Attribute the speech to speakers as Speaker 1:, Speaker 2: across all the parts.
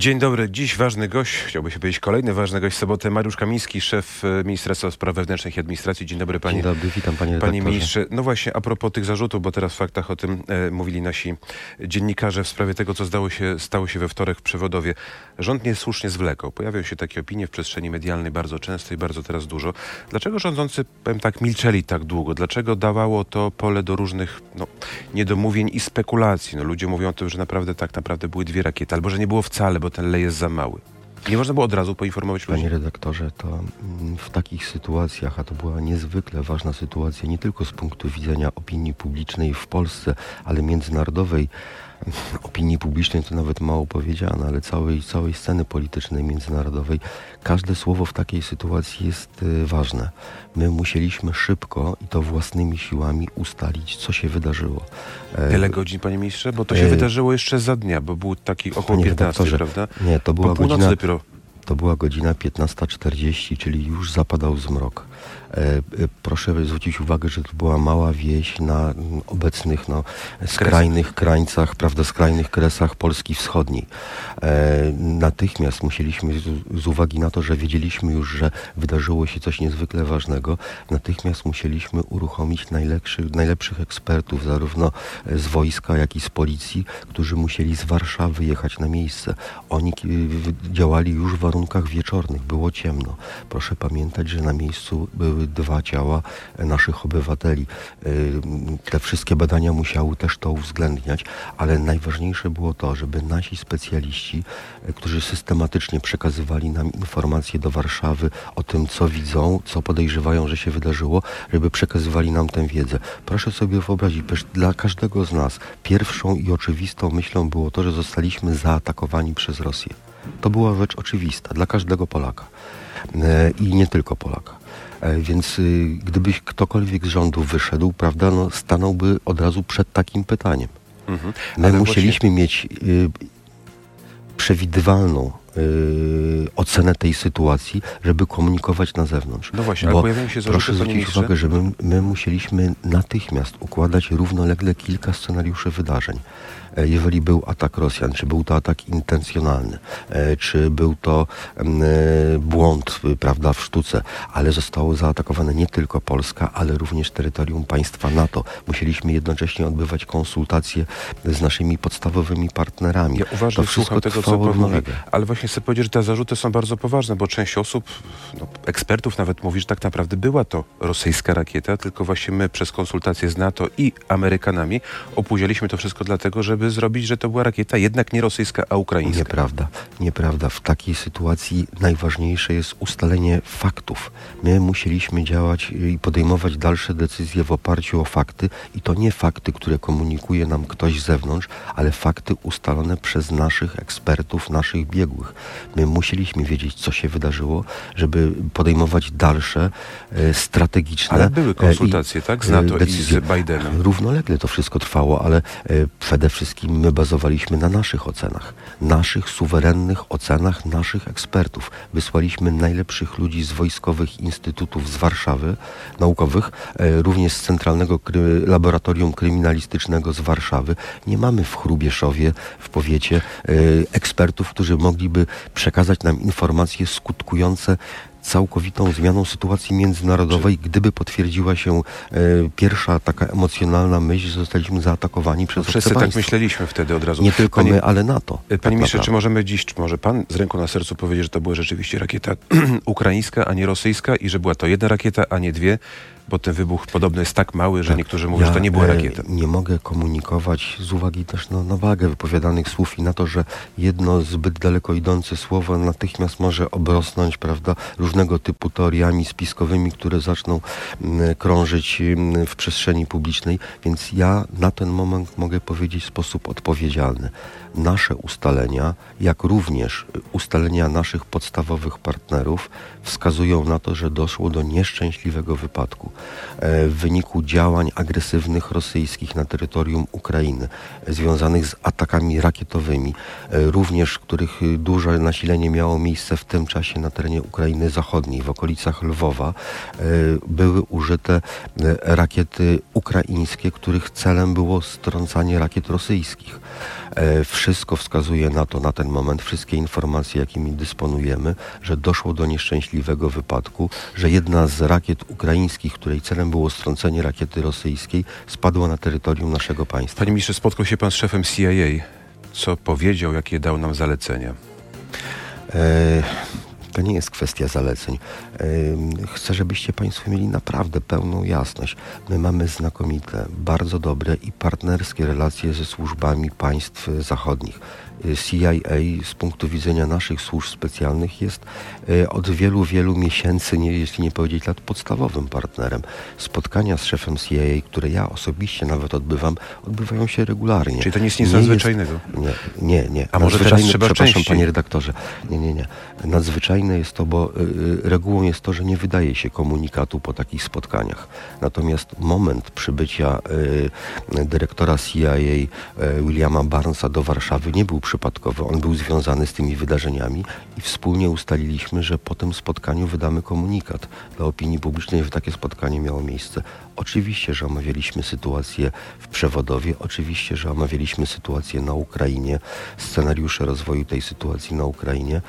Speaker 1: Dzień dobry. Dziś ważny gość, chciałby się powiedzieć kolejny ważny gość sobotę, Mariusz Kamiński, szef e, Ministerstwa Spraw Wewnętrznych i Administracji. Dzień dobry panie.
Speaker 2: Dzień dobry, witam panie redaktorze.
Speaker 1: Panie ministrze, no właśnie a propos tych zarzutów, bo teraz w faktach o tym e, mówili nasi dziennikarze w sprawie tego, co zdało się, stało się we wtorek w Przewodowie. Rząd niesłusznie zwlekał. Pojawiają się takie opinie w przestrzeni medialnej bardzo często i bardzo teraz dużo. Dlaczego rządzący, powiem tak, milczeli tak długo? Dlaczego dawało to pole do różnych no, niedomówień i spekulacji? No, ludzie mówią o tym, że naprawdę tak naprawdę były dwie rakiety, albo że nie było wcale, bo lej jest za mały. Nie można było od razu poinformować ludzi.
Speaker 2: Panie redaktorze, to mm, w takich sytuacjach, a to była niezwykle ważna sytuacja, nie tylko z punktu widzenia opinii publicznej w Polsce, ale międzynarodowej opinii publicznej, to nawet mało powiedziane, ale całej, całej sceny politycznej międzynarodowej, każde słowo w takiej sytuacji jest y, ważne. My musieliśmy szybko i to własnymi siłami ustalić, co się wydarzyło. E,
Speaker 1: Tyle godzin, panie ministrze? Bo to się
Speaker 2: E,
Speaker 1: wydarzyło jeszcze za dnia, bo był taki około
Speaker 2: Panie
Speaker 1: 15,
Speaker 2: redaktorze,
Speaker 1: prawda?
Speaker 2: Nie, to była
Speaker 1: Po
Speaker 2: godzina
Speaker 1: dopiero.
Speaker 2: To była godzina 15.40, czyli już zapadał zmrok. E, e, proszę zwrócić uwagę, że to była mała wieś na obecnych no, skrajnych krańcach, prawda, skrajnych kresach Polski Wschodniej. E, natychmiast musieliśmy, z, uwagi na to, że wiedzieliśmy już, że wydarzyło się coś niezwykle ważnego, natychmiast musieliśmy uruchomić najlepszych, najlepszych ekspertów, zarówno z wojska, jak i z policji, którzy musieli z Warszawy jechać na miejsce. Oni działali już w warunkach wieczornych, było ciemno. Proszę pamiętać, że na miejscu były dwa ciała naszych obywateli. Ym, Te wszystkie badania musiały też to uwzględniać, ale najważniejsze było to, żeby nasi specjaliści, e, którzy systematycznie przekazywali nam informacje do Warszawy o tym, co widzą, co podejrzewają, że się wydarzyło, żeby przekazywali nam tę wiedzę. Proszę sobie wyobrazić, dla każdego z nas pierwszą i oczywistą myślą było to, że zostaliśmy zaatakowani przez Rosję. To była rzecz oczywista dla każdego Polaka E, i nie tylko Polaka. E, Więc y, gdybyś ktokolwiek z rządu wyszedł, prawda, no, stanąłby od razu przed takim pytaniem.
Speaker 1: Mhm.
Speaker 2: My musieliśmy mieć y, przewidywalną y, ocenę tej sytuacji, żeby komunikować na zewnątrz.
Speaker 1: No właśnie, ale
Speaker 2: Bo
Speaker 1: pojawiają się zarzuty,
Speaker 2: proszę zwrócić uwagę, że my, my musieliśmy natychmiast układać równolegle kilka scenariuszy wydarzeń. E, Jeżeli był atak Rosjan, czy był to atak intencjonalny, e, czy był to e, błąd, y, prawda, w sztuce, ale zostało zaatakowane nie tylko Polska, ale również terytorium państwa NATO. Musieliśmy jednocześnie odbywać konsultacje z naszymi podstawowymi partnerami.
Speaker 1: Ja uważnie
Speaker 2: to wszystko
Speaker 1: słucham tego, co pan mówi, ale właśnie chcę powiedzieć, że te zarzuty są bardzo poważne, bo część osób, no, ekspertów nawet mówi, że tak naprawdę była to rosyjska rakieta, tylko właśnie my przez konsultacje z NATO i Amerykanami opóźnialiśmy to wszystko dlatego, żeby zrobić, że to była rakieta jednak nie rosyjska, a ukraińska.
Speaker 2: Nieprawda, nieprawda. W takiej sytuacji najważniejsze jest ustalenie faktów. My musieliśmy działać i podejmować dalsze decyzje w oparciu o fakty i to nie fakty, które komunikuje nam ktoś z zewnątrz, ale fakty ustalone przez naszych ekspertów, naszych biegłych. My musieliśmy wiedzieć, co się wydarzyło, żeby podejmować dalsze e, strategiczne
Speaker 1: Ale były
Speaker 2: e, i,
Speaker 1: konsultacje, tak? Z
Speaker 2: e,
Speaker 1: NATO i
Speaker 2: decyzje.
Speaker 1: z Bidenem.
Speaker 2: Równolegle to wszystko trwało, ale przede wszystkim my bazowaliśmy na naszych ocenach, naszych suwerennych ocenach naszych ekspertów. Wysłaliśmy najlepszych ludzi z wojskowych instytutów z Warszawy, naukowych, również z Centralnego Kry Laboratorium Kryminalistycznego z Warszawy. Nie mamy w Chrubieszowie, w powiecie, ekspertów, którzy mogliby przekazać nam informacje skutkujące całkowitą zmianą sytuacji międzynarodowej, gdyby potwierdziła się e, pierwsza taka emocjonalna myśl, że zostaliśmy zaatakowani przez obce
Speaker 1: Wszyscy tak myśleliśmy wtedy od razu.
Speaker 2: Nie tylko
Speaker 1: Panie-
Speaker 2: my, ale NATO.
Speaker 1: Panie
Speaker 2: tak
Speaker 1: ministrze, czy
Speaker 2: naprawdę.
Speaker 1: możemy dziś, czy może pan z ręką na sercu powiedzieć, że to była rzeczywiście rakieta ukraińska, a nie rosyjska i że była to jedna rakieta, a nie dwie, bo ten wybuch podobno jest tak mały, że
Speaker 2: Tak.
Speaker 1: niektórzy mówią, że to nie była
Speaker 2: e,
Speaker 1: rakieta.
Speaker 2: Nie mogę komunikować z uwagi też na, na wagę wypowiadanych słów i na to, że jedno zbyt daleko idące słowo natychmiast może obrosnąć, prawda, różnego typu teoriami spiskowymi, które zaczną mm, krążyć mm, w przestrzeni publicznej, więc ja na ten moment mogę powiedzieć w sposób odpowiedzialny. Nasze ustalenia, jak również ustalenia naszych podstawowych partnerów wskazują na to, że doszło do nieszczęśliwego wypadku w wyniku działań agresywnych rosyjskich na terytorium Ukrainy, e, związanych z atakami rakietowymi, e, również których e, duże nasilenie miało miejsce w tym czasie na terenie Ukrainy Zachodniej, w okolicach Lwowa, e, były użyte e, rakiety ukraińskie, których celem było strącanie rakiet rosyjskich. E, Wszystko wskazuje na to na ten moment, wszystkie informacje, jakimi dysponujemy, że doszło do nieszczęśliwego wypadku, że jedna z rakiet ukraińskich, której celem było strącenie rakiety rosyjskiej, spadła na terytorium naszego państwa.
Speaker 1: Panie ministrze, spotkał się pan z szefem CIA. Co powiedział, jakie dał nam zalecenia?
Speaker 2: To nie jest kwestia zaleceń. Chcę, żebyście Państwo mieli naprawdę pełną jasność. My mamy znakomite, bardzo dobre i partnerskie relacje ze służbami państw zachodnich. E, CIA z punktu widzenia naszych służb specjalnych jest e, od wielu, wielu miesięcy, nie, jeśli nie powiedzieć lat, podstawowym partnerem. Spotkania z szefem CIA, które ja osobiście nawet odbywam, odbywają się regularnie.
Speaker 1: Czyli to nie jest nic
Speaker 2: Nie
Speaker 1: nadzwyczajnego?
Speaker 2: Nie, nie, nie.
Speaker 1: A może teraz trzeba
Speaker 2: Przepraszam,
Speaker 1: częściej?
Speaker 2: panie redaktorze. Nie, nie, nie. Nadzwyczajne jest to, bo y, y, regułą jest to, że nie wydaje się komunikatu po takich spotkaniach. Natomiast moment przybycia y, dyrektora CIA Williama Barnesa do Warszawy nie był przypadkowy. On był związany z tymi wydarzeniami i wspólnie ustaliliśmy, że po tym spotkaniu wydamy komunikat dla opinii publicznej, że takie spotkanie miało miejsce. Oczywiście, że omawialiśmy sytuację w przewodowie, oczywiście, że omawialiśmy sytuację na Ukrainie, scenariusze rozwoju tej sytuacji na Ukrainie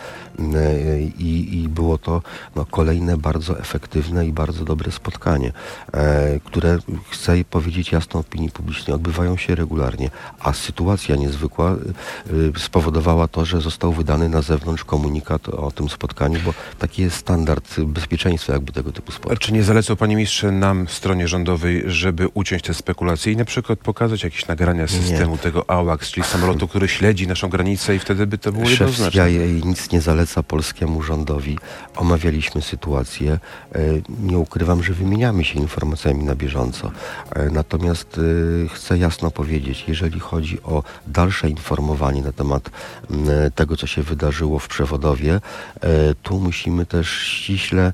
Speaker 2: i, i było to no, kolejne bardzo efektywne i bardzo dobre spotkanie, e, które, chcę powiedzieć jasno opinii publicznej, odbywają się regularnie, a sytuacja niezwykła y, spowodowała to, że został wydany na zewnątrz komunikat o tym spotkaniu, bo taki jest standard bezpieczeństwa jakby tego typu spotkań.
Speaker 1: czy nie zalecał panie ministrze nam, stronie rządowej, żeby uciąć te spekulacje i na przykład pokazać jakieś nagrania z
Speaker 2: Nie.
Speaker 1: systemu tego AWACS, czyli samolotu, który śledzi naszą granicę i wtedy by to było
Speaker 2: Szef
Speaker 1: jednoznaczne?
Speaker 2: CIA nic nie zaleca polskiemu rządowi. Omawialiśmy sytuację. E, Nie ukrywam, że wymieniamy się informacjami na bieżąco. E, Natomiast e, chcę jasno powiedzieć, jeżeli chodzi o dalsze informowanie na temat tego, co się wydarzyło w przewodowie, tu musimy też ściśle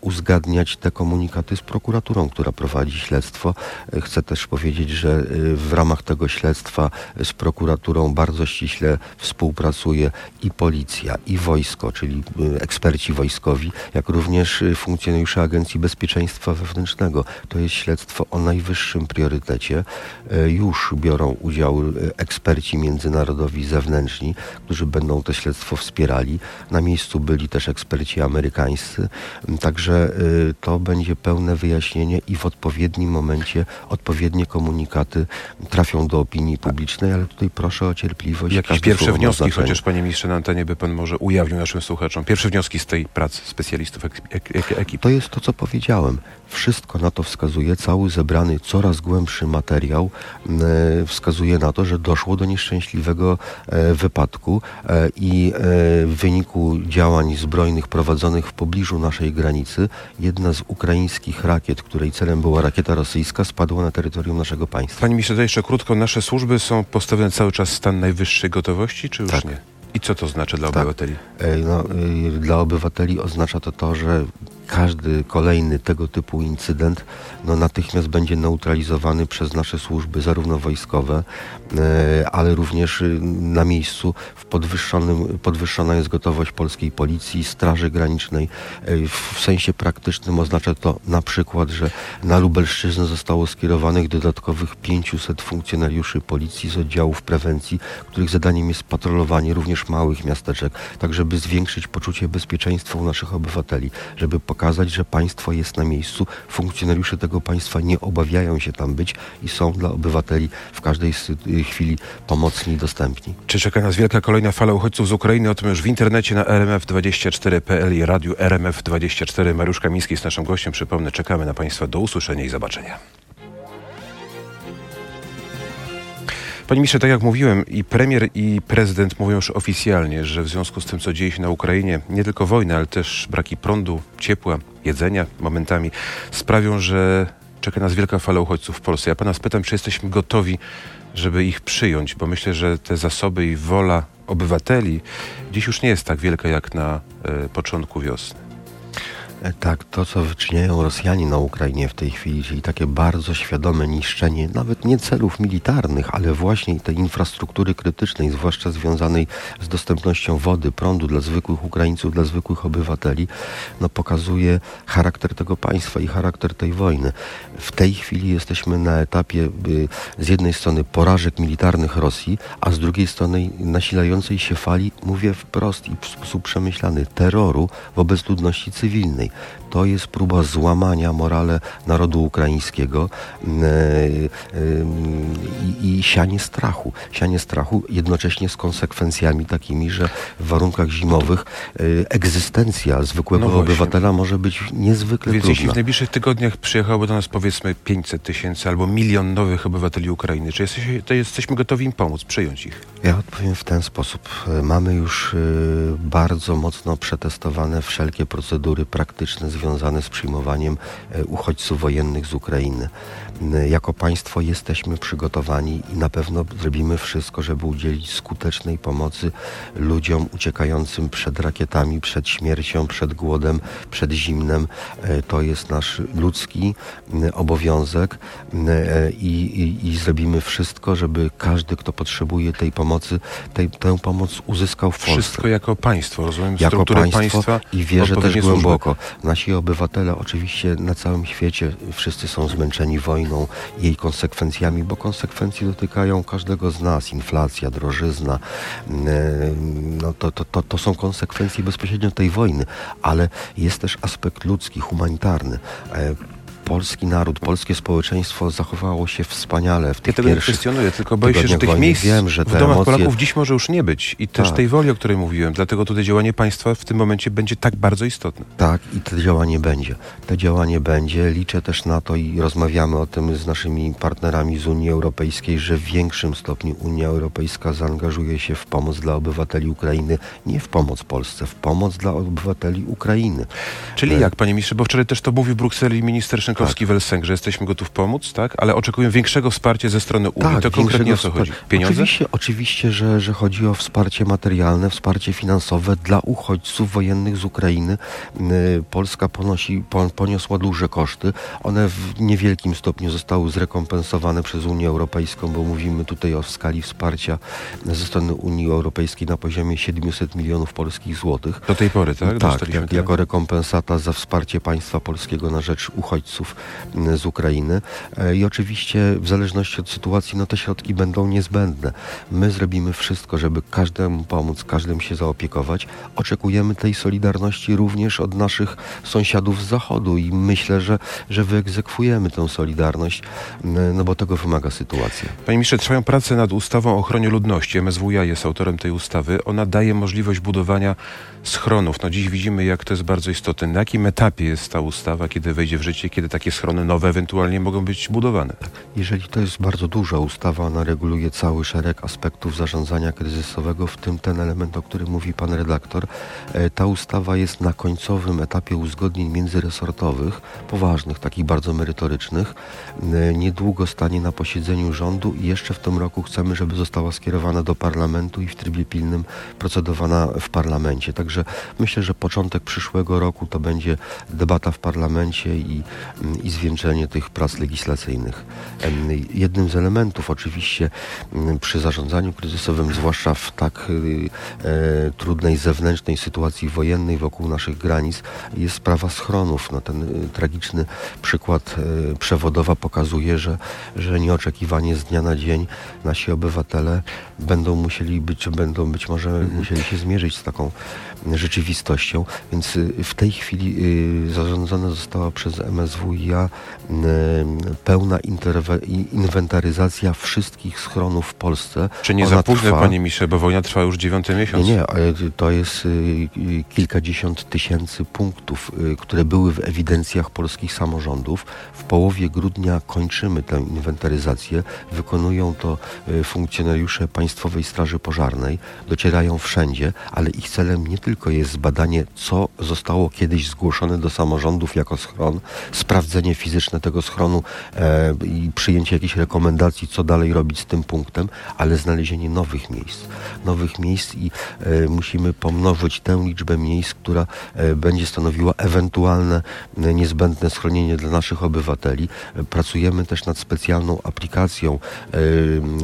Speaker 2: uzgadniać te komunikaty z prokuraturą, która prowadzi śledztwo. Chcę też powiedzieć, że w ramach tego śledztwa z prokuraturą bardzo ściśle współpracuje i policja, i wojsko, czyli eksperci wojskowi, jak również y, funkcjonariusze Agencji Bezpieczeństwa Wewnętrznego. To jest śledztwo o najwyższym priorytecie. E, Już biorą udział y, eksperci międzynarodowi zewnętrzni, którzy będą to śledztwo wspierali. Na miejscu byli też eksperci amerykańscy. Także y, to będzie pełne wyjaśnienie i w odpowiednim momencie odpowiednie komunikaty trafią do opinii publicznej, ale tutaj proszę o cierpliwość.
Speaker 1: Jakieś pierwsze wnioski, chociaż panie ministrze na antenie by pan może ujawnił naszym słuchaczom. Pierwsze wnioski z tej pracy specjalistów ek, ek, ek, ekipy.
Speaker 2: To jest to, co powiedziałem. Wszystko na to wskazuje, cały zebrany, coraz głębszy materiał e, wskazuje na to, że doszło do nieszczęśliwego e, wypadku e, i w wyniku działań zbrojnych prowadzonych w pobliżu naszej granicy jedna z ukraińskich rakiet, której celem była rakieta rosyjska, spadła na terytorium naszego państwa.
Speaker 1: Panie ministrze, jeszcze krótko. Nasze służby są postawione cały czas w stan najwyższej gotowości, czy już
Speaker 2: Tak.
Speaker 1: nie? I co to znaczy dla
Speaker 2: Tak.
Speaker 1: obywateli?
Speaker 2: E, No, dla obywateli oznacza to to, że każdy kolejny tego typu incydent no, natychmiast będzie neutralizowany przez nasze służby, zarówno wojskowe, e, ale również y, na miejscu w podwyższonym, podwyższona jest gotowość polskiej policji, Straży Granicznej. E, W sensie praktycznym oznacza to na przykład, że na Lubelszczyznę zostało skierowanych dodatkowych 500 funkcjonariuszy policji z oddziałów prewencji, których zadaniem jest patrolowanie również małych miasteczek, tak żeby zwiększyć poczucie bezpieczeństwa u naszych obywateli, żeby pokazać, że państwo jest na miejscu, funkcjonariusze tego państwa nie obawiają się tam być i są dla obywateli w każdej sy- chwili pomocni i dostępni.
Speaker 1: Czy czeka nas wielka kolejna fala uchodźców z Ukrainy? O tym już w internecie na rmf24.pl i radiu RMF24. Mariusz Kamiński jest naszym gościem. Przypomnę, czekamy na Państwa. Do usłyszenia i zobaczenia. Panie ministrze, tak jak mówiłem, i premier, i prezydent mówią już oficjalnie, że w związku z tym, co dzieje się na Ukrainie, nie tylko wojna, ale też braki prądu, ciepła, jedzenia momentami sprawią, że czeka nas wielka fala uchodźców w Polsce. Ja pana spytam, czy jesteśmy gotowi, żeby ich przyjąć, bo myślę, że te zasoby i wola obywateli dziś już nie jest tak wielka jak na e, początku wiosny.
Speaker 2: E, Tak, to co wyczyniają Rosjanie na Ukrainie w tej chwili, czyli takie bardzo świadome niszczenie nawet nie celów militarnych, ale właśnie tej infrastruktury krytycznej, zwłaszcza związanej z dostępnością wody, prądu dla zwykłych Ukraińców, dla zwykłych obywateli, no pokazuje charakter tego państwa i charakter tej wojny. W tej chwili jesteśmy na etapie z jednej strony porażek militarnych Rosji, a z drugiej strony nasilającej się fali, mówię wprost i w sposób przemyślany, terroru wobec ludności cywilnej. To jest próba złamania morale narodu ukraińskiego mm, e, ym, i, i sianie strachu. Sianie strachu jednocześnie z konsekwencjami takimi, że w warunkach zimowych y, egzystencja zwykłego
Speaker 1: No
Speaker 2: obywatela może być niezwykle
Speaker 1: Więc jeśli
Speaker 2: trudna.
Speaker 1: w najbliższych tygodniach przyjechałoby do nas powiedzmy 500 tysięcy albo milion nowych obywateli Ukrainy, czy jesteś, to jesteśmy gotowi im pomóc, przyjąć ich?
Speaker 2: Ja odpowiem w ten sposób. E, Mamy już e, bardzo mocno przetestowane wszelkie procedury praktyczne związane z przyjmowaniem e, uchodźców wojennych z Ukrainy. Jako państwo jesteśmy przygotowani i na pewno zrobimy wszystko, żeby udzielić skutecznej pomocy ludziom uciekającym przed rakietami, przed śmiercią, przed głodem, przed zimnem. E, To jest nasz ludzki obowiązek e, i, i, i zrobimy wszystko, żeby każdy, kto potrzebuje tej pomocy, tej, tę pomoc uzyskał w Polsce.
Speaker 1: Wszystko jako państwo, rozumiem,
Speaker 2: Jako państwo
Speaker 1: państwa
Speaker 2: i wierzę też
Speaker 1: odpowiednie służby.
Speaker 2: Nasi obywatele oczywiście na całym świecie wszyscy są zmęczeni wojną, jej konsekwencjami, bo konsekwencje dotykają każdego z nas. Inflacja, drożyzna, mm, no to, to, to, to są konsekwencje bezpośrednio tej wojny, ale jest też aspekt ludzki, humanitarny. Polski naród, polskie społeczeństwo zachowało się wspaniale w
Speaker 1: Ja
Speaker 2: tych
Speaker 1: tego nie kwestionuję, tylko boję się, że tych
Speaker 2: wojny.
Speaker 1: miejsc
Speaker 2: Wiem, że
Speaker 1: w domach
Speaker 2: emocje-
Speaker 1: Polaków dziś może już nie być. I też
Speaker 2: Tak.
Speaker 1: tej woli, o której mówiłem. Dlatego tutaj działanie państwa w tym momencie będzie tak bardzo istotne.
Speaker 2: Tak, i to działanie będzie. To działanie będzie. Liczę też na to i rozmawiamy o tym z naszymi partnerami z Unii Europejskiej, że w większym stopniu Unia Europejska zaangażuje się w pomoc dla obywateli Ukrainy, nie w pomoc Polsce, w pomoc dla obywateli Ukrainy.
Speaker 1: Czyli
Speaker 2: E,
Speaker 1: jak, panie ministrze, bo wczoraj też to mówił w Brukseli minister Szynkowski-Welsenk, że jesteśmy gotów pomóc, tak? Ale oczekują większego wsparcia ze strony Unii. to konkretnie o co chodzi? Pieniądze?
Speaker 2: Oczywiście, oczywiście że, że chodzi o wsparcie materialne, wsparcie finansowe dla uchodźców wojennych z Ukrainy. Polska ponosi, pon- poniosła duże koszty. One w niewielkim stopniu zostały zrekompensowane przez Unię Europejską, bo mówimy tutaj o skali wsparcia ze strony Unii Europejskiej na poziomie 700 milionów polskich złotych.
Speaker 1: Do tej pory, tak?
Speaker 2: Tak, jak, jako rekompensata za wsparcie państwa polskiego na rzecz uchodźców m, z Ukrainy. E, I oczywiście w zależności od sytuacji, no te środki będą niezbędne. My zrobimy wszystko, żeby każdemu pomóc, każdym się zaopiekować. Oczekujemy tej solidarności również od naszych sąsiadów z Zachodu i myślę, że, że wyegzekwujemy tę solidarność, m, no bo tego wymaga sytuacja.
Speaker 1: Panie ministrze, trwają prace nad ustawą o ochronie ludności. MSWiA jest autorem tej ustawy. Ona daje możliwość budowania schronów. No dziś widzimy, jak to jest bardzo istotne. Na jakim etapie jest ta ustawa, kiedy wejdzie w życie, kiedy takie schrony nowe ewentualnie mogą być budowane?
Speaker 2: Jeżeli to jest bardzo duża ustawa, ona reguluje cały szereg aspektów zarządzania kryzysowego, w tym ten element, o którym mówi pan redaktor. E, Ta ustawa jest na końcowym etapie uzgodnień międzyresortowych, poważnych, takich bardzo merytorycznych. E, Niedługo stanie na posiedzeniu rządu i jeszcze w tym roku chcemy, żeby została skierowana do parlamentu i w trybie pilnym procedowana w parlamencie. Także myślę, że początek przyszłego roku to będzie debata w parlamencie i, i zwieńczenie tych prac legislacyjnych. Jednym z elementów oczywiście m, przy zarządzaniu kryzysowym, zwłaszcza w tak y, e, trudnej zewnętrznej sytuacji wojennej wokół naszych granic, jest sprawa schronów. No, ten y, tragiczny przykład y, przewodowa pokazuje, że, że nieoczekiwanie z dnia na dzień nasi obywatele będą musieli być, będą być może musieli się zmierzyć z taką rzeczywistością, więc w tej chwili zarządzona została przez MSWiA pełna inwentaryzacja wszystkich schronów w Polsce.
Speaker 1: Czy nie
Speaker 2: Ona
Speaker 1: za późno,
Speaker 2: trwa-
Speaker 1: panie ministrze, bo wojna trwa już dziewiąty
Speaker 2: nie,
Speaker 1: miesiąc?
Speaker 2: nie, ale to jest y, y, kilkadziesiąt tysięcy punktów, y, które były w ewidencjach polskich samorządów. W połowie grudnia kończymy tę inwentaryzację. Wykonują to funkcjonariusze Państwowej Straży Pożarnej. Docierają wszędzie, ale ich celem nie tylko jest zbadanie, co zostało kiedyś zgłoszone do samorządów jako schron, sprawdzenie sprawdzenie fizyczne tego schronu e, i przyjęcie jakichś rekomendacji, co dalej robić z tym punktem, ale znalezienie nowych miejsc. Nowych miejsc i e, musimy pomnożyć tę liczbę miejsc, która e, będzie stanowiła ewentualne e, niezbędne schronienie dla naszych obywateli. Pracujemy też nad specjalną aplikacją,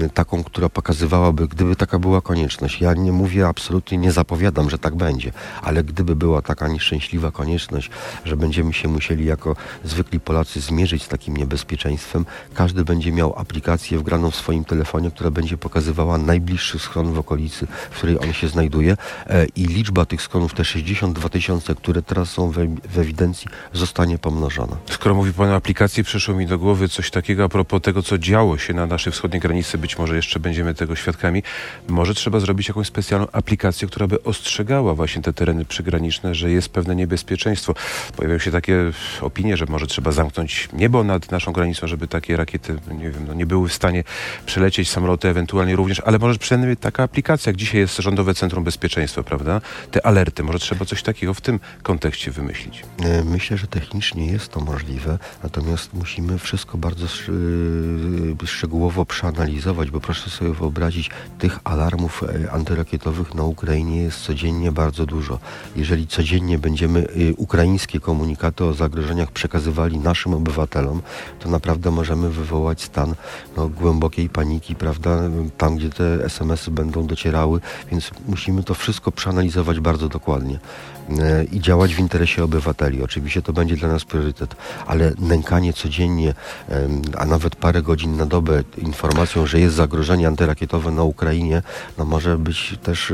Speaker 2: e, taką, która pokazywałaby, gdyby taka była konieczność. Ja nie mówię absolutnie, nie zapowiadam, że tak będzie, ale gdyby była taka nieszczęśliwa konieczność, że będziemy się musieli jako zwykli Polacy zmierzyć z takim niebezpieczeństwem, każdy będzie miał aplikację wgraną w swoim telefonie, która będzie pokazywała najbliższy schron w okolicy, w której on się znajduje e, i liczba tych schronów, te 62 tysiące, które teraz są w ewidencji, zostanie pomnożona.
Speaker 1: Skoro mówi Pan o aplikacji, przyszło mi do głowy coś takiego a propos tego, co działo się na naszej wschodniej granicy. Być może jeszcze będziemy tego świadkami. Może trzeba zrobić jakąś specjalną aplikację, która by ostrzegała właśnie te tereny przygraniczne, że jest pewne niebezpieczeństwo. Pojawiają się takie opinie, że może trzeba zamknąć niebo nad naszą granicą, żeby takie rakiety, nie wiem, no, nie były w stanie przelecieć, samoloty ewentualnie również, ale może przynajmniej taka aplikacja, jak dzisiaj jest Rządowe Centrum Bezpieczeństwa, prawda? Te alerty, może trzeba coś takiego w tym kontekście wymyślić.
Speaker 2: E, Myślę, że technicznie jest to możliwe, natomiast musimy wszystko bardzo sz- szczegółowo przeanalizować, bo proszę sobie wyobrazić, tych alarmów e, antyrakietowych na Ukrainie jest codziennie bardzo dużo. Jeżeli codziennie będziemy ukraińskie komunikaty o zagrożeniach naszym obywatelom, to naprawdę możemy wywołać stan no, głębokiej paniki, prawda, tam gdzie te SMS-y będą docierały, więc musimy to wszystko przeanalizować bardzo dokładnie e, i działać w interesie obywateli. Oczywiście to będzie dla nas priorytet, ale nękanie codziennie, a nawet parę godzin na dobę informacją, że jest zagrożenie antyrakietowe na Ukrainie, no może być też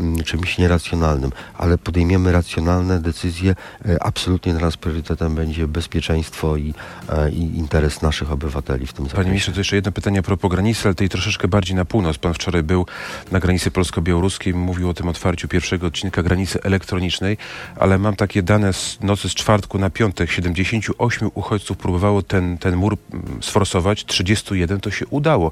Speaker 2: mm, czymś nieracjonalnym, ale podejmiemy racjonalne decyzje. E, Absolutnie dla nas priorytetem będzie bezpieczeństwo i, e, i interes naszych obywateli w tym zakresie.
Speaker 1: Panie ministrze, to jeszcze jedno pytanie a propos granicy, ale tej troszeczkę bardziej na północ. Pan wczoraj był na granicy polsko-białoruskiej, mówił o tym otwarciu pierwszego odcinka granicy elektronicznej, ale mam takie dane z nocy z czwartku na piątek. 78 uchodźców próbowało ten, ten mur sforsować, 31 to się udało.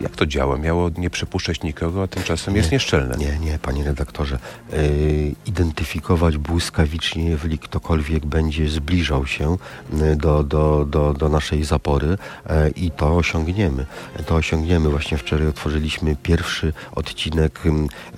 Speaker 1: Jak to działa? Miało nie przepuszczać nikogo, a tymczasem jest nieszczelne.
Speaker 2: Nie, nie, panie redaktorze. Yy, identyfikować błyskawicznie, jeżeli ktokolwiek będzie zbliżał się yy, do, do, do, do naszej zapory yy, i to osiągniemy. To osiągniemy. Właśnie wczoraj otworzyliśmy pierwszy odcinek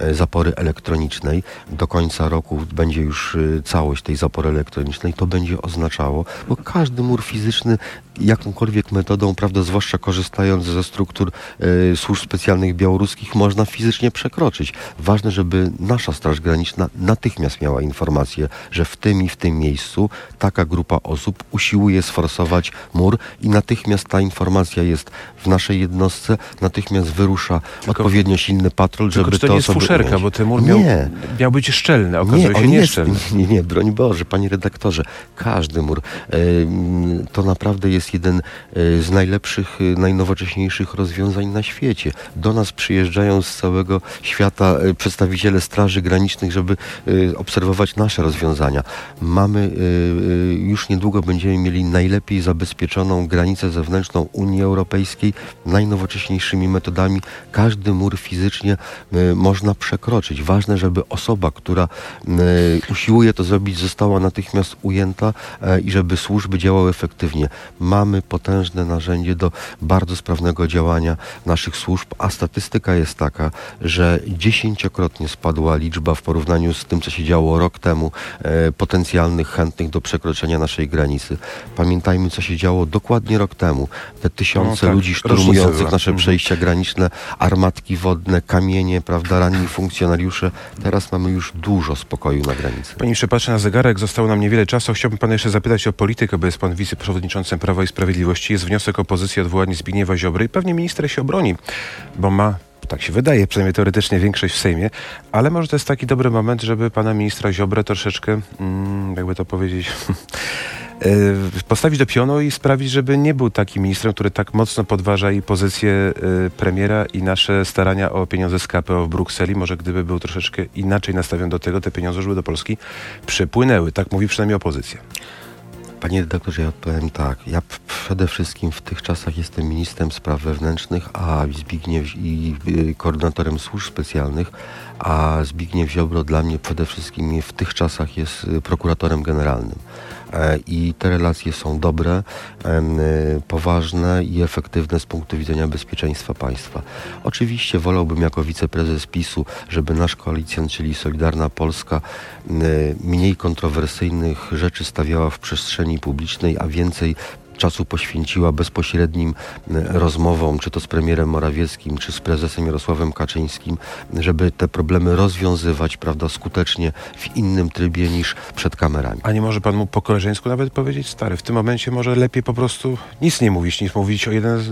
Speaker 2: yy, zapory elektronicznej. Do końca roku będzie już yy, całość tej zapory elektronicznej. To będzie oznaczało, bo każdy mur fizyczny jakąkolwiek metodą, prawda, zwłaszcza korzystając ze struktur e, służb specjalnych białoruskich, można fizycznie przekroczyć. Ważne, żeby nasza Straż Graniczna natychmiast miała informację, że w tym i w tym miejscu taka grupa osób usiłuje sforsować mur i natychmiast ta informacja jest w naszej jednostce, natychmiast wyrusza odpowiednio silny patrol,
Speaker 1: Tylko
Speaker 2: żeby
Speaker 1: to
Speaker 2: te
Speaker 1: nie jest fuszerka,
Speaker 2: ująć.
Speaker 1: bo ten mur miał,
Speaker 2: Nie.
Speaker 1: miał być szczelny, okazuje
Speaker 2: Nie,
Speaker 1: się
Speaker 2: on jest,
Speaker 1: nieszczelny.
Speaker 2: nie, nie, broń Boże, panie redaktorze, każdy mur. To naprawdę jest jeden e, z najlepszych, e, najnowocześniejszych rozwiązań na świecie. Do nas przyjeżdżają z całego świata e, przedstawiciele Straży Granicznych, żeby e, obserwować nasze rozwiązania. Mamy, e, już niedługo będziemy mieli najlepiej zabezpieczoną granicę zewnętrzną Unii Europejskiej najnowocześniejszymi metodami. Każdy mur fizycznie można przekroczyć. Ważne, żeby osoba, która usiłuje to zrobić, została natychmiast ujęta i żeby służby działały efektywnie. Mamy potężne narzędzie do bardzo sprawnego działania naszych służb, a statystyka jest taka, że dziesięciokrotnie spadła liczba w porównaniu z tym, co się działo rok temu, e, potencjalnych chętnych do przekroczenia naszej granicy. Pamiętajmy, co się działo dokładnie rok temu. Te tysiące
Speaker 1: No tak,
Speaker 2: ludzi szturmujących nasze
Speaker 1: Mhm.
Speaker 2: przejścia graniczne, armatki wodne, kamienie, prawda, ranni funkcjonariusze. Teraz mamy już dużo spokoju na granicy.
Speaker 1: Panie patrzę na zegarek, zostało nam niewiele czasu. Chciałbym pana jeszcze zapytać o politykę, bo jest pan wiceprzewodniczącym Prawa i Sprawiedliwości. Jest wniosek opozycji o odwołanie Zbigniewa Ziobry i pewnie minister się obroni, bo ma, tak się wydaje, przynajmniej teoretycznie większość w Sejmie, ale może to jest taki dobry moment, żeby pana ministra Ziobrę troszeczkę, mm, jakby to powiedzieć... e, Postawić do pionu i sprawić, żeby nie był takim ministrem, który tak mocno podważa i pozycję e, premiera i nasze starania o pieniądze z KPO w Brukseli. Może gdyby był troszeczkę inaczej nastawiony do tego, te pieniądze, żeby do Polski przypłynęły. Tak mówi przynajmniej opozycja.
Speaker 2: Panie redaktorze, ja odpowiem tak. Ja przede wszystkim w tych czasach jestem ministrem spraw wewnętrznych, a Zbigniew i y, koordynatorem służb specjalnych, a Zbigniew Ziobro dla mnie przede wszystkim w tych czasach jest y, prokuratorem generalnym. E, I te relacje są dobre, y, poważne i efektywne z punktu widzenia bezpieczeństwa państwa. Oczywiście wolałbym jako wiceprezes PiSu, żeby nasz koalicjant, czyli Solidarna Polska, y, mniej kontrowersyjnych rzeczy stawiała w przestrzeni publicznej, a więcej czasu poświęciła bezpośrednim y, rozmowom, czy to z premierem Morawieckim, czy z prezesem Jarosławem Kaczyńskim, żeby te problemy rozwiązywać, prawda, skutecznie w innym trybie niż przed kamerami.
Speaker 1: A nie może pan mu po koleżeńsku nawet powiedzieć, stary, w tym momencie może lepiej po prostu nic nie mówić, niż mówić o, jeden,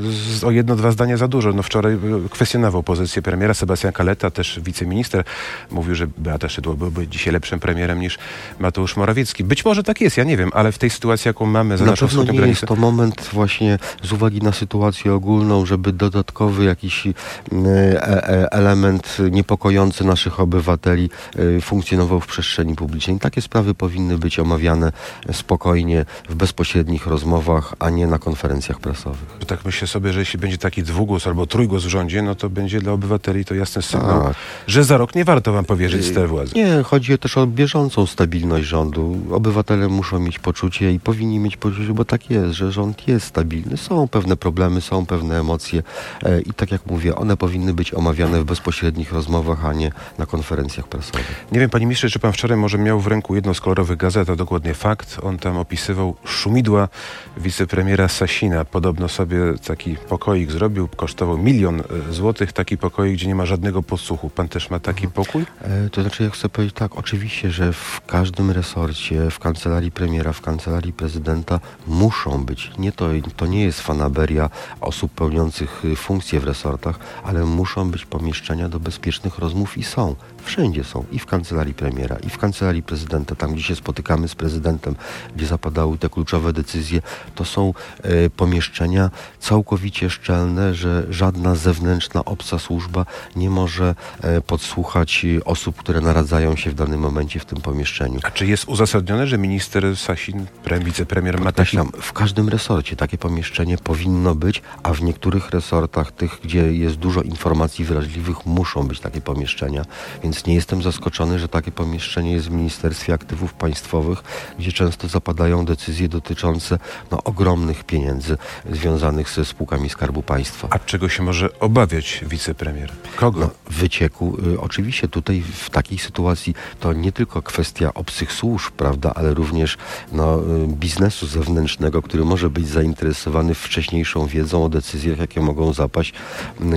Speaker 1: o jedno, dwa zdania za dużo. No wczoraj y, kwestionował pozycję premiera Sebastian Kaleta, też wiceminister, mówił, że Beata Szydło byłby dzisiaj lepszym premierem niż Mateusz Morawiecki. Być może tak jest, ja nie wiem, ale w tej sytuacji, jaką mamy za
Speaker 2: Na
Speaker 1: naszą
Speaker 2: pewno nie
Speaker 1: granicę...
Speaker 2: jest to moment właśnie z uwagi na sytuację ogólną, żeby dodatkowy jakiś e, e, element niepokojący naszych obywateli e, funkcjonował w przestrzeni publicznej. Takie sprawy powinny być omawiane spokojnie w bezpośrednich rozmowach, a nie na konferencjach prasowych.
Speaker 1: Że Tak myślę sobie, że jeśli będzie taki dwugłos albo trójgłos w rządzie, no to będzie dla obywateli to jasny sygnał,
Speaker 2: Tak.
Speaker 1: że za rok nie warto wam powierzyć ster władzy.
Speaker 2: Nie, chodzi też o bieżącą stabilność rządu. Obywatele muszą mieć poczucie i powinni mieć poczucie, bo tak jest, że rząd jest stabilny. Są pewne problemy, są pewne emocje e, i tak jak mówię, one powinny być omawiane w bezpośrednich rozmowach, a nie na konferencjach prasowych.
Speaker 1: Nie wiem, panie ministrze, czy pan wczoraj może miał w ręku jedną z kolorowych gazet, a dokładnie fakt. On tam opisywał szumidła wicepremiera Sasina. Podobno sobie taki pokoik zrobił, kosztował milion e, złotych. Taki pokoik, gdzie nie ma żadnego podsłuchu. Pan też ma taki pokój?
Speaker 2: E, To znaczy, ja chcę powiedzieć tak, oczywiście, że w każdym resorcie, w kancelarii premiera, w kancelarii prezydenta muszą być, nie to, to nie jest fanaberia osób pełniących y, funkcje w resortach, ale muszą być pomieszczenia do bezpiecznych rozmów i są. Wszędzie są. I w kancelarii premiera, i w kancelarii prezydenta, tam gdzie się spotykamy z prezydentem, gdzie zapadały te kluczowe decyzje, to są e, pomieszczenia całkowicie szczelne, że żadna zewnętrzna, obca służba nie może e, podsłuchać e, osób, które naradzają się w danym momencie w tym pomieszczeniu.
Speaker 1: A czy jest uzasadnione, że minister Sasin, pre, wicepremier, ma taki...
Speaker 2: W każdym resorcie takie pomieszczenie powinno być, a w niektórych resortach, tych, gdzie jest dużo informacji wrażliwych, muszą być takie pomieszczenia. Więc nie jestem zaskoczony, że takie pomieszczenie jest w Ministerstwie Aktywów Państwowych, gdzie często zapadają decyzje dotyczące no, ogromnych pieniędzy związanych ze spółkami Skarbu Państwa.
Speaker 1: A czego się może obawiać wicepremier? Kogo?
Speaker 2: No, wycieku. Y, Oczywiście tutaj w takiej sytuacji to nie tylko kwestia obcych służb, prawda, ale również no, y, biznesu zewnętrznego, który może być zainteresowany wcześniejszą wiedzą o decyzjach, jakie mogą zapaść,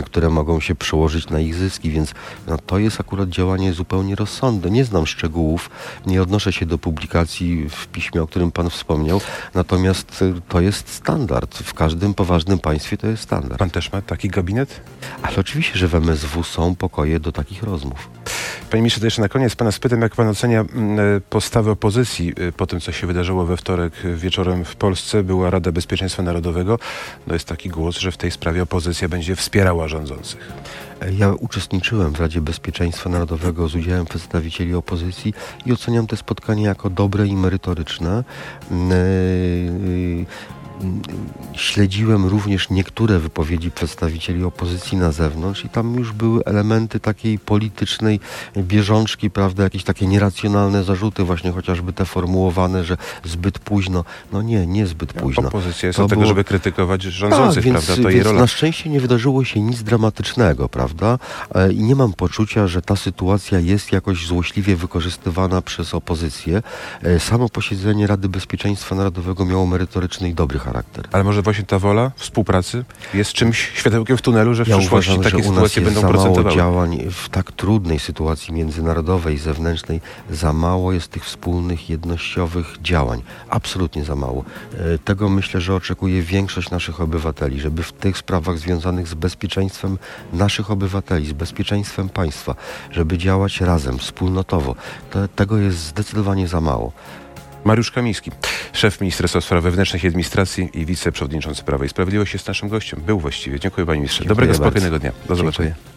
Speaker 2: które mogą się przełożyć na ich zyski, więc no, to jest akurat działanie zupełnie rozsądne. Nie znam szczegółów, nie odnoszę się do publikacji w piśmie, o którym Pan wspomniał, natomiast y, to jest standard. W każdym poważnym państwie to jest standard.
Speaker 1: Pan też ma taki gabinet?
Speaker 2: Ale oczywiście, że w MSW są pokoje do takich rozmów.
Speaker 1: Panie ministrze, to jeszcze na koniec pana spytam, jak pan ocenia e, postawę opozycji e, po tym, co się wydarzyło we wtorek wieczorem w Polsce. Rada Bezpieczeństwa Narodowego. No jest taki głos, że w tej sprawie opozycja będzie wspierała rządzących.
Speaker 2: Ja uczestniczyłem w Radzie Bezpieczeństwa Narodowego z udziałem przedstawicieli opozycji i oceniam te spotkanie jako dobre i merytoryczne. Śledziłem również niektóre wypowiedzi przedstawicieli opozycji na zewnątrz i tam już były elementy takiej politycznej bieżączki, prawda, jakieś takie nieracjonalne zarzuty, właśnie chociażby te formułowane, że zbyt późno. No nie, nie zbyt późno.
Speaker 1: Opozycja jest
Speaker 2: To
Speaker 1: od tego,
Speaker 2: było-
Speaker 1: żeby krytykować rządzących,
Speaker 2: tak, więc,
Speaker 1: prawda? To jej
Speaker 2: więc
Speaker 1: rola.
Speaker 2: na szczęście nie wydarzyło się nic dramatycznego, prawda? E, I nie mam poczucia, że ta sytuacja jest jakoś złośliwie wykorzystywana przez opozycję. E, Samo posiedzenie Rady Bezpieczeństwa Narodowego miało merytoryczny i dobry charakter.
Speaker 1: Ale może właśnie ta wola współpracy jest czymś światełkiem w tunelu, że w
Speaker 2: Ja
Speaker 1: przyszłości
Speaker 2: uważam,
Speaker 1: takie sytuacje będą
Speaker 2: za mało
Speaker 1: procentowały.
Speaker 2: działań w tak trudnej sytuacji międzynarodowej, zewnętrznej. Za mało jest tych wspólnych, jednościowych działań. Absolutnie za mało. E, Tego myślę, że oczekuje większość naszych obywateli, żeby w tych sprawach związanych z bezpieczeństwem naszych obywateli, z bezpieczeństwem państwa, żeby działać razem, wspólnotowo. Te, tego jest zdecydowanie za mało.
Speaker 1: Mariusz Kamiński, szef Ministerstwa Spraw Wewnętrznych i Administracji i wiceprzewodniczący Prawa i Sprawiedliwości jest naszym gościem. Był właściwie. Dziękuję panie ministrze.
Speaker 2: Dziękuję
Speaker 1: Dobrego,
Speaker 2: bardzo.
Speaker 1: spokojnego dnia. Do zobaczenia.